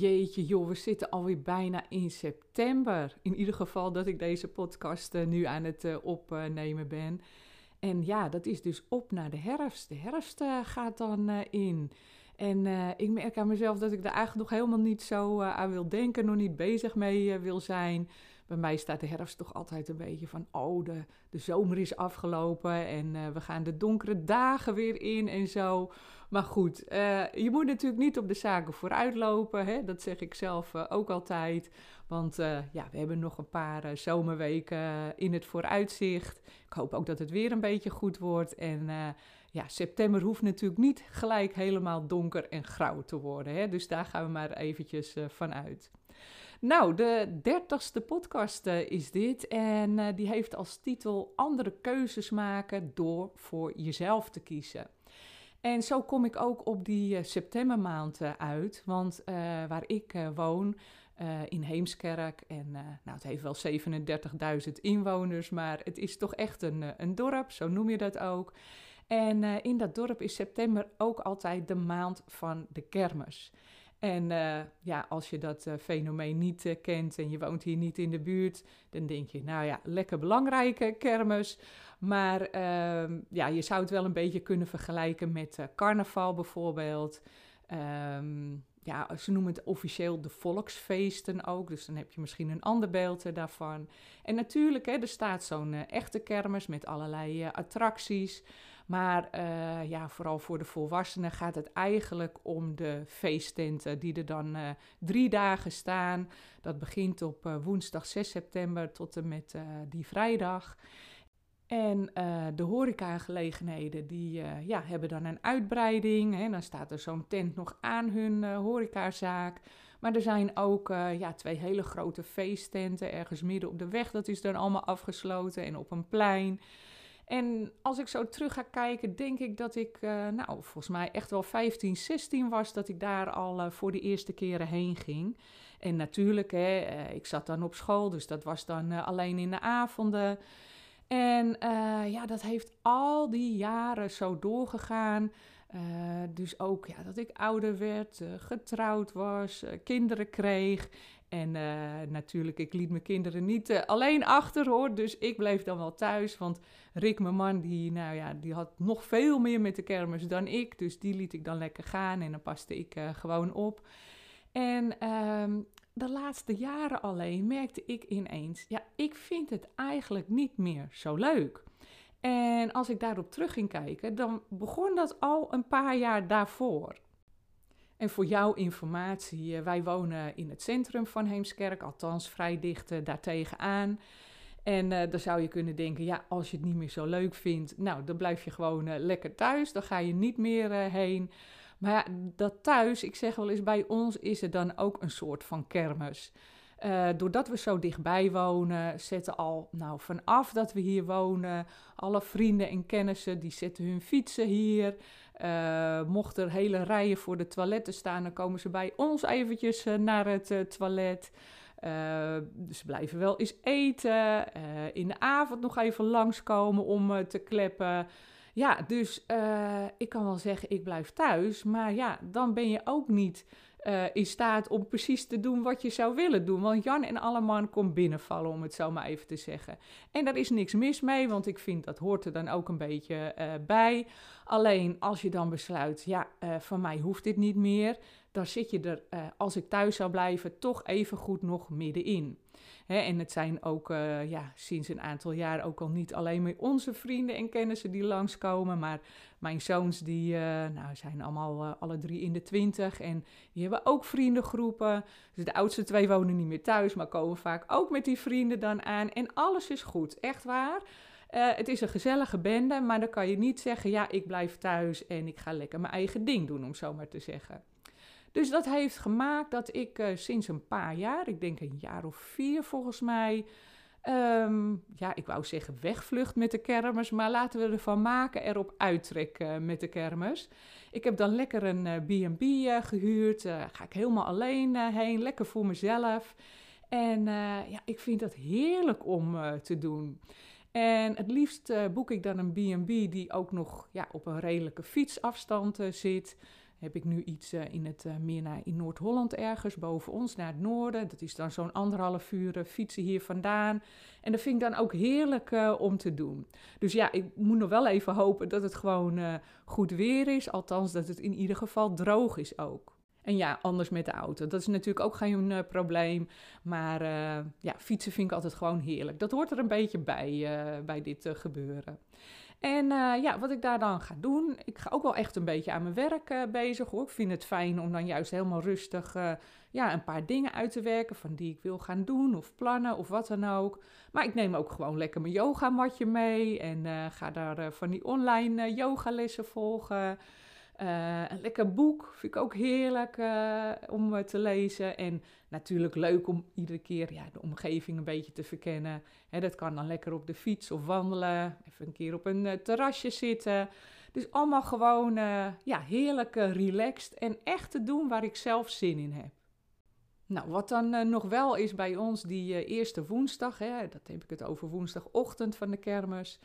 Jeetje joh, we zitten alweer bijna in september. In ieder geval dat ik deze podcast uh, nu aan het uh, opnemen ben. En ja, dat is dus op naar de herfst. De herfst uh, gaat dan in. En ik merk aan mezelf dat ik daar eigenlijk nog helemaal niet zo aan wil denken, nog niet bezig mee wil zijn. Bij mij staat de herfst toch altijd een beetje van, oh, de, de zomer is afgelopen en we gaan de donkere dagen weer in en zo. Maar goed, uh, je moet natuurlijk niet op de zaken vooruitlopen. Hè? Dat zeg ik zelf uh, ook altijd. Want uh, ja, we hebben nog een paar zomerweken in het vooruitzicht. Ik hoop ook dat het weer een beetje goed wordt. En ja, september hoeft natuurlijk niet gelijk helemaal donker en grauw te worden. Hè? Dus daar gaan we maar eventjes van uit. Nou, de dertigste podcast is dit en die heeft als titel Andere keuzes maken door voor jezelf te kiezen. En zo kom ik ook op die uh, septembermaand uit. Want waar ik woon, in Heemskerk, en nou, het heeft wel 37.000 inwoners, maar het is toch echt een, een dorp, zo noem je dat ook. En in dat dorp is september ook altijd de maand van de kermis. En uh, ja, als je dat uh, fenomeen niet uh, kent en je woont hier niet in de buurt, dan denk je, nou ja, lekker belangrijke kermis. Maar ehm, ja, je zou het wel een beetje kunnen vergelijken met carnaval bijvoorbeeld. Um, ja, ze noemen het officieel de volksfeesten ook. Dus dan heb je misschien een ander beeld daarvan. En natuurlijk, hè, er staat zo'n echte kermis met allerlei attracties. Maar uh, ja, vooral voor de volwassenen gaat het eigenlijk om de feesttenten die er dan uh, drie dagen staan. Dat begint op uh, woensdag 6 september tot en met die vrijdag. En de horecagelegenheden die ja, hebben dan een uitbreiding. Hè. Dan staat er zo'n tent nog aan hun horecazaak. Maar er zijn ook ja, twee hele grote feesttenten ergens midden op de weg. Dat is dan allemaal afgesloten en op een plein. En als ik zo terug ga kijken, denk ik dat ik, uh, nou, volgens mij echt wel 15, 16 was dat ik daar al uh, voor de eerste keren heen ging. En natuurlijk, hè, uh, ik zat dan op school, dus dat was dan alleen in de avonden. En ja, dat heeft al die jaren zo doorgegaan. Dus ook ja, dat ik ouder werd, getrouwd was, kinderen kreeg. En natuurlijk, ik liet mijn kinderen niet alleen achter hoor. Dus ik bleef dan wel thuis. Want Rick, mijn man, die, nou ja, die had nog veel meer met de kermis dan ik. Dus die liet ik dan lekker gaan en dan paste ik gewoon op. En uh, de laatste jaren alleen merkte ik ineens, ja, ik vind het eigenlijk niet meer zo leuk. En als ik daarop terug ging kijken, dan begon dat al een paar jaar daarvoor. En voor jouw informatie, eh, wij wonen in het centrum van Heemskerk, althans vrij dicht uh, daartegen aan. En uh, dan zou je kunnen denken, ja, als je het niet meer zo leuk vindt, nou, dan blijf je gewoon lekker thuis. Dan ga je niet meer heen. Maar ja, dat thuis, ik zeg wel eens, bij ons is het dan ook een soort van kermis. Uh, doordat we zo dichtbij wonen, zetten al, nou, vanaf dat we hier wonen, alle vrienden en kennissen, die zetten hun fietsen hier. Uh, mocht er hele rijen voor de toiletten staan, dan komen ze bij ons eventjes uh, naar het toilet. dus ze blijven wel eens eten. in de avond nog even langskomen om te kleppen. Ja, dus ik kan wel zeggen, ik blijf thuis. Maar ja, dan ben je ook niet uh, in staat om precies te doen wat je zou willen doen. Want Jan en Alleman komt binnenvallen, om het zo maar even te zeggen. En daar is niks mis mee, want ik vind dat hoort er dan ook een beetje uh, bij. Alleen als je dan besluit, ja, uh, van mij hoeft dit niet meer, dan zit je er, als ik thuis zou blijven, toch even goed nog middenin. En het zijn ook uh, ja, sinds een aantal jaar ook al niet alleen maar onze vrienden en kennissen die langskomen, maar mijn zoons die uh, nou, zijn allemaal uh, alle drie in de twintig en die hebben ook vriendengroepen. Dus de oudste twee wonen niet meer thuis, maar komen vaak ook met die vrienden dan aan. En alles is goed, echt waar. het is een gezellige bende, maar dan kan je niet zeggen, ja, ik blijf thuis en ik ga lekker mijn eigen ding doen, om zo maar te zeggen. Dus dat heeft gemaakt dat ik uh, sinds een paar jaar, ik denk een jaar of vier volgens mij, um, ja, ik wou zeggen wegvlucht met de kermis, maar laten we ervan maken erop uittrekken met de kermis. Ik heb dan lekker een B&B uh, gehuurd, ga ik helemaal alleen heen, lekker voor mezelf. En ja, ik vind dat heerlijk om te doen. En het liefst boek ik dan een B&B die ook nog ja, op een redelijke fietsafstand zit heb ik nu iets uh, in het uh, meer naar in Noord-Holland ergens, boven ons naar het noorden. Dat is dan zo'n anderhalf uur uh, fietsen hier vandaan. En dat vind ik dan ook heerlijk om te doen. Dus ja, ik moet nog wel even hopen dat het gewoon goed weer is. Althans, dat het in ieder geval droog is ook. En ja, anders met de auto. Dat is natuurlijk ook geen probleem. Maar ja, fietsen vind ik altijd gewoon heerlijk. Dat hoort er een beetje bij, bij dit gebeuren. En uh, ja, wat ik daar dan ga doen, ik ga ook wel echt een beetje aan mijn werk uh, bezig hoor. Ik vind het fijn om dan juist helemaal rustig uh, ja, een paar dingen uit te werken van die ik wil gaan doen of plannen of wat dan ook. Maar ik neem ook gewoon lekker mijn yogamatje mee en ga daar van die online yogalessen volgen. Uh, een lekker boek vind ik ook heerlijk uh, om uh, te lezen. En natuurlijk leuk om iedere keer ja, de omgeving een beetje te verkennen. Hè, dat kan dan lekker op de fiets of wandelen. Even een keer op een terrasje zitten. Dus allemaal gewoon ja, heerlijk relaxed en echt te doen waar ik zelf zin in heb. Nou, wat dan nog wel is bij ons die eerste woensdag, hè, dat heb ik het over woensdagochtend van de kermis.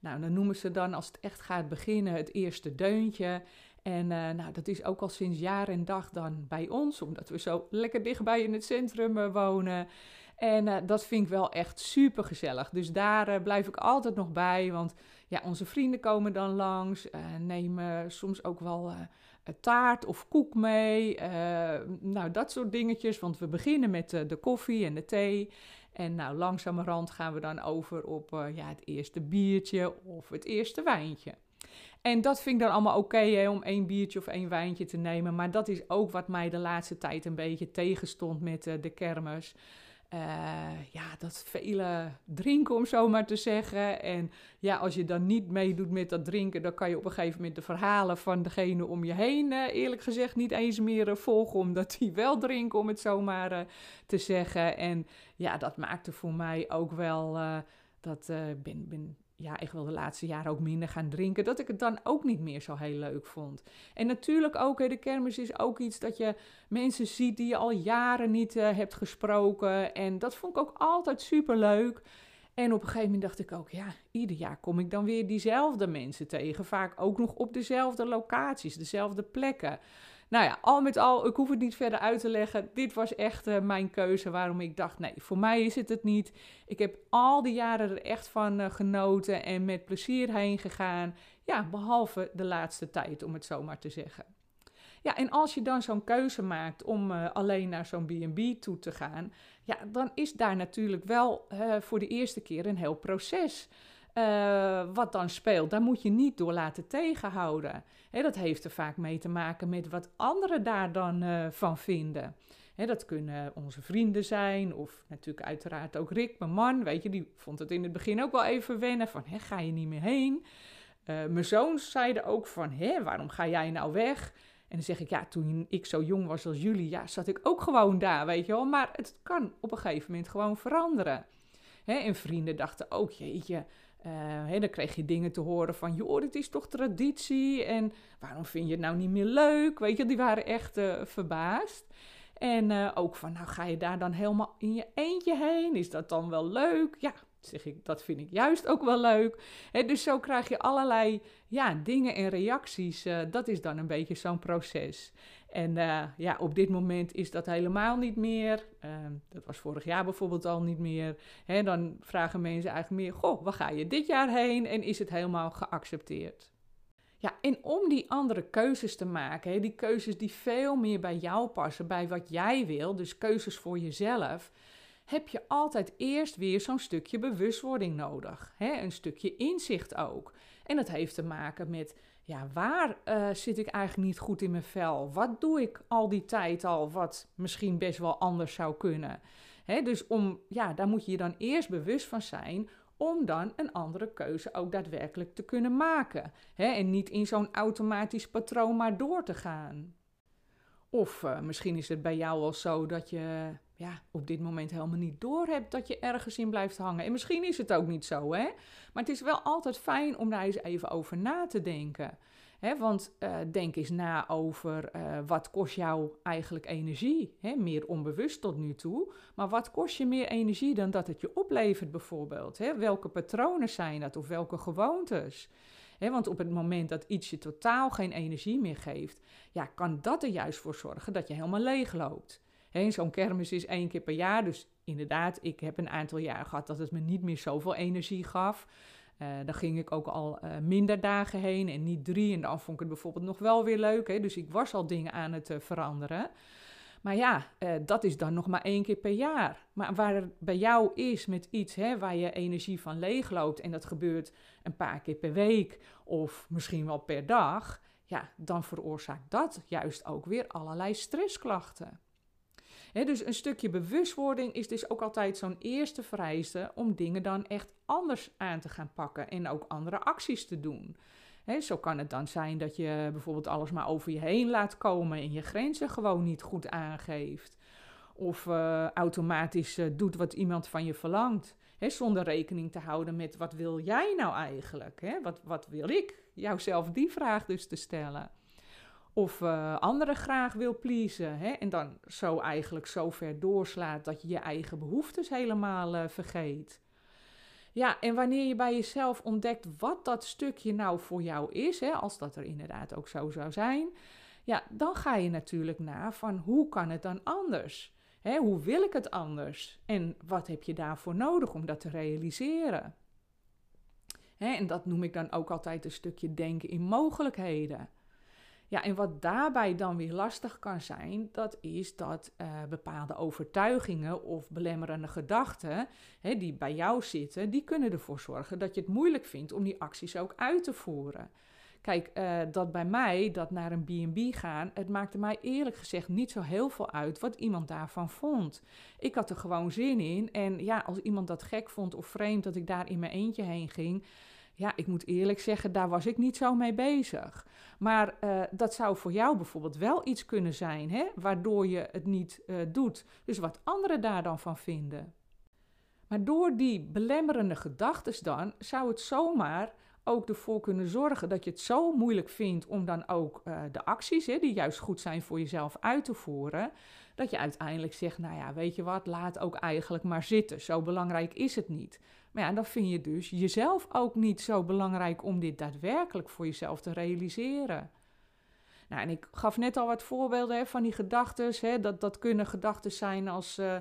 Nou, dan noemen ze dan als het echt gaat beginnen het eerste deuntje. En uh, nou, dat is ook al sinds jaar en dag dan bij ons, omdat we zo lekker dichtbij in het centrum uh, wonen. En uh, dat vind ik wel echt super gezellig. Dus daar blijf ik altijd nog bij, want ja, onze vrienden komen dan langs, nemen soms ook wel taart of koek mee. nou, dat soort dingetjes, want we beginnen met de koffie en de thee. En nou, langzamerhand gaan we dan over op ja, het eerste biertje of het eerste wijntje. En dat vind ik dan allemaal oké om één biertje of één wijntje te nemen. Maar dat is ook wat mij de laatste tijd een beetje tegenstond met uh, de kermis. Uh, ja, dat vele drinken, om zo maar te zeggen. En ja, als je dan niet meedoet met dat drinken, dan kan je op een gegeven moment de verhalen van degene om je heen, uh, eerlijk gezegd, niet eens meer volgen, omdat die wel drinken, om het zo maar te zeggen. En ja, dat maakte voor mij ook wel dat ben, ben ja, echt wel de laatste jaren ook minder gaan drinken, dat ik het dan ook niet meer zo heel leuk vond. En natuurlijk ook, de kermis is ook iets dat je mensen ziet die je al jaren niet uh, hebt gesproken. En dat vond ik ook altijd super leuk. En op een gegeven moment dacht ik ook, ja, ieder jaar kom ik dan weer diezelfde mensen tegen. Vaak ook nog op dezelfde locaties, dezelfde plekken. Nou ja, al met al, ik hoef het niet verder uit te leggen. Dit was echt uh, mijn keuze waarom ik dacht, nee, voor mij is het het niet. Ik heb al die jaren er echt van uh, genoten en met plezier heen gegaan. Ja, behalve de laatste tijd, om het zo maar te zeggen. Ja, en als je dan zo'n keuze maakt om uh, alleen naar zo'n B&B toe te gaan, ja, dan is daar natuurlijk wel voor de eerste keer een heel proces. Uh, wat dan speelt, daar moet je niet door laten tegenhouden. Dat heeft er vaak mee te maken met wat anderen daar dan uh, van vinden. Dat kunnen onze vrienden zijn, of natuurlijk uiteraard ook Rick, mijn man. Weet je, die vond het in het begin ook wel even wennen van, hè, ga je niet meer heen? Uh, mijn zoons zeiden ook van, hè, waarom ga jij nou weg? En dan zeg ik, ja, toen ik zo jong was als jullie, ja, zat ik ook gewoon daar, weet je wel. Maar het kan op een gegeven moment gewoon veranderen. Hè, en vrienden dachten ook, jeetje, uh, dan kreeg je dingen te horen van, joh, dit is toch traditie en waarom vind je het nou niet meer leuk? Weet je, die waren echt uh, verbaasd. En uh, ook van, nou ga je daar dan helemaal in je eentje heen? Is dat dan wel leuk? Ja, zeg ik, dat vind ik juist ook wel leuk. Dus zo krijg je allerlei ja, dingen en reacties. dat is dan een beetje zo'n proces. En uh, ja, op dit moment is dat helemaal niet meer. Uh, dat was vorig jaar bijvoorbeeld al niet meer. Dan vragen mensen eigenlijk meer: Goh, waar ga je dit jaar heen? En is het helemaal geaccepteerd? Ja, en om die andere keuzes te maken, die keuzes die veel meer bij jou passen, bij wat jij wil, dus keuzes voor jezelf, heb je altijd eerst weer zo'n stukje bewustwording nodig. Hè? Een stukje inzicht ook. En dat heeft te maken met ja, waar uh, zit ik eigenlijk niet goed in mijn vel? Wat doe ik al die tijd al wat misschien best wel anders zou kunnen? Hè, dus om, ja, daar moet je je dan eerst bewust van zijn om dan een andere keuze ook daadwerkelijk te kunnen maken. Hè, en niet in zo'n automatisch patroon maar door te gaan. Of uh, misschien is het bij jou wel zo dat je ja, op dit moment helemaal niet doorhebt dat je ergens in blijft hangen. En misschien is het ook niet zo, hè? Maar het is wel altijd fijn om daar eens even over na te denken. Hè? Want uh, denk eens na over uh, wat kost jou eigenlijk energie. Hè? Meer onbewust tot nu toe. Maar wat kost je meer energie dan dat het je oplevert bijvoorbeeld? Hè? Welke patronen zijn dat of welke gewoontes? want op het moment dat iets je totaal geen energie meer geeft, ja, kan dat er juist voor zorgen dat je helemaal leeg loopt. Zo'n kermis is één keer per jaar, dus inderdaad, ik heb een aantal jaar gehad dat het me niet meer zoveel energie gaf. Uh, dan ging ik ook al uh, minder dagen heen en niet drie. En dan vond ik het bijvoorbeeld nog wel weer leuk. Hè? Dus ik was al dingen aan het uh, veranderen. Maar ja, dat is dan nog maar één keer per jaar. Maar waar het bij jou is met iets hè, waar je energie van leegloopt... en dat gebeurt een paar keer per week of misschien wel per dag... ja, dan veroorzaakt dat juist ook weer allerlei stressklachten dus een stukje bewustwording is dus ook altijd zo'n eerste vereiste om dingen dan echt anders aan te gaan pakken en ook andere acties te doen. zo kan het dan zijn dat je bijvoorbeeld alles maar over je heen laat komen en je grenzen gewoon niet goed aangeeft. Of uh, automatisch uh, doet wat iemand van je verlangt. zonder rekening te houden met wat wil jij nou eigenlijk? Wat, wat wil ik? Jouzelf die vraag dus te stellen. Of uh, anderen graag wil pleasen. Hè? En dan zo eigenlijk zo ver doorslaat dat je je eigen behoeftes helemaal uh, vergeet. Ja, en wanneer je bij jezelf ontdekt wat dat stukje nou voor jou is, hè, als dat er inderdaad ook zo zou zijn, ja, dan ga je natuurlijk na van hoe kan het dan anders? Hè, hoe wil ik het anders? En wat heb je daarvoor nodig om dat te realiseren? Hè, en dat noem ik dan ook altijd een stukje denken in mogelijkheden. Ja, en wat daarbij dan weer lastig kan zijn, dat is dat uh, bepaalde overtuigingen of belemmerende gedachten hè, die bij jou zitten, die kunnen ervoor zorgen dat je het moeilijk vindt om die acties ook uit te voeren. Kijk, uh, dat bij mij, dat naar een B&B gaan, het maakte mij eerlijk gezegd niet zo heel veel uit wat iemand daarvan vond. Ik had er gewoon zin in en ja, als iemand dat gek vond of vreemd dat ik daar in mijn eentje heen ging, ja, ik moet eerlijk zeggen, daar was ik niet zo mee bezig. Maar uh, dat zou voor jou bijvoorbeeld wel iets kunnen zijn, hè, waardoor je het niet uh, doet. Dus wat anderen daar dan van vinden. Maar door die belemmerende gedachten dan, zou het zomaar ook ervoor kunnen zorgen dat je het zo moeilijk vindt om dan ook uh, de acties, hè, die juist goed zijn voor jezelf, uit te voeren. Dat je uiteindelijk zegt, nou ja, weet je wat, laat ook eigenlijk maar zitten. Zo belangrijk is het niet. Maar ja, dan vind je dus jezelf ook niet zo belangrijk om dit daadwerkelijk voor jezelf te realiseren. Nou, en ik gaf net al wat voorbeelden hè, van die gedachten. Dat, dat kunnen gedachten zijn als uh,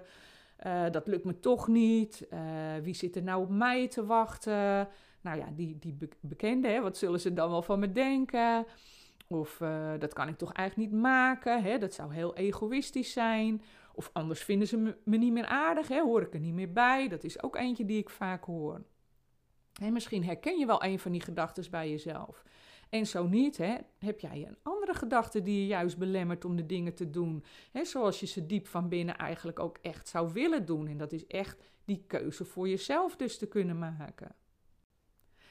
uh, dat lukt me toch niet. Uh, wie zit er nou op mij te wachten? Nou ja, die, die bekende, hè, wat zullen ze dan wel van me denken? Of dat kan ik toch eigenlijk niet maken. Hè? Dat zou heel egoïstisch zijn. Of anders vinden ze me, niet meer aardig, hè, hoor ik er niet meer bij. Dat is ook eentje die ik vaak hoor. En misschien herken je wel een van die gedachten bij jezelf. En zo niet, hè, heb jij een andere gedachte die je juist belemmert om de dingen te doen. Hè, zoals je ze diep van binnen eigenlijk ook echt zou willen doen. En dat is echt die keuze voor jezelf dus te kunnen maken.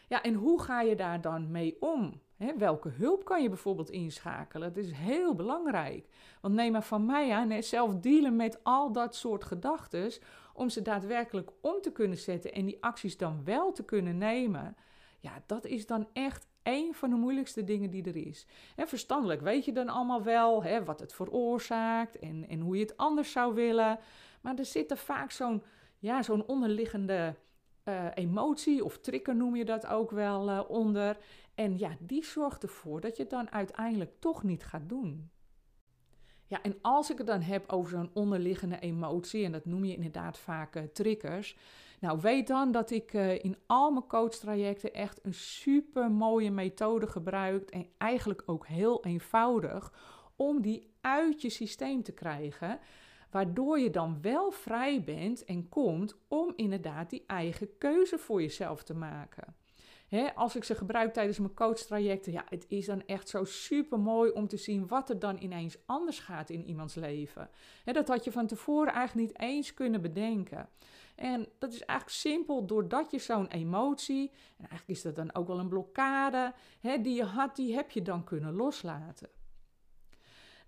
Ja, en hoe ga je daar dan mee om? welke hulp kan je bijvoorbeeld inschakelen? Dat is heel belangrijk. Want neem maar van mij aan, zelf dealen met al dat soort gedachten, om ze daadwerkelijk om te kunnen zetten en die acties dan wel te kunnen nemen. Ja, dat is dan echt een van de moeilijkste dingen die er is. verstandelijk weet je dan allemaal wel wat het veroorzaakt en, en hoe je het anders zou willen. Maar er zit er vaak zo'n ja, zo'n onderliggende uh, emotie of trigger noem je dat ook wel uh, onder. En ja, die zorgt ervoor dat je het dan uiteindelijk toch niet gaat doen. Ja, en als ik het dan heb over zo'n onderliggende emotie, en dat noem je inderdaad vaak uh, triggers. Nou, weet dan dat ik in al mijn coachtrajecten echt een super mooie methode gebruik. En eigenlijk ook heel eenvoudig om die uit je systeem te krijgen waardoor je dan wel vrij bent en komt om inderdaad die eigen keuze voor jezelf te maken. als ik ze gebruik tijdens mijn coachtrajecten, ja, het is dan echt zo super mooi om te zien wat er dan ineens anders gaat in iemands leven. dat had je van tevoren eigenlijk niet eens kunnen bedenken. En dat is eigenlijk simpel doordat je zo'n emotie, en eigenlijk is dat dan ook wel een blokkade, die je had, die heb je dan kunnen loslaten.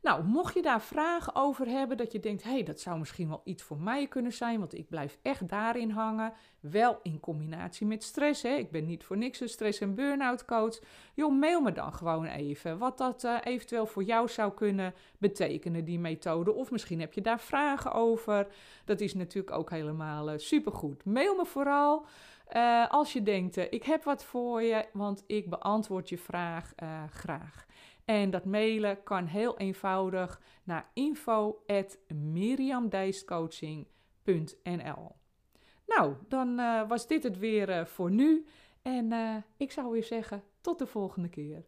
Nou, mocht je daar vragen over hebben, dat je denkt, hé, hey, dat zou misschien wel iets voor mij kunnen zijn, want ik blijf echt daarin hangen. Wel in combinatie met stress, hè. Ik ben niet voor niks een stress- en burn-out coach. Joh, mail me dan gewoon even wat dat uh, eventueel voor jou zou kunnen betekenen, die methode. Of misschien heb je daar vragen over. Dat is natuurlijk ook helemaal uh, supergoed. Mail me vooral. Uh, als je denkt, ik heb wat voor je, want ik beantwoord je vraag graag. En dat mailen kan heel eenvoudig naar info.miriamdeistcoaching.nl Nou, dan uh, was dit het weer uh, voor nu. En uh, ik zou weer zeggen, tot de volgende keer.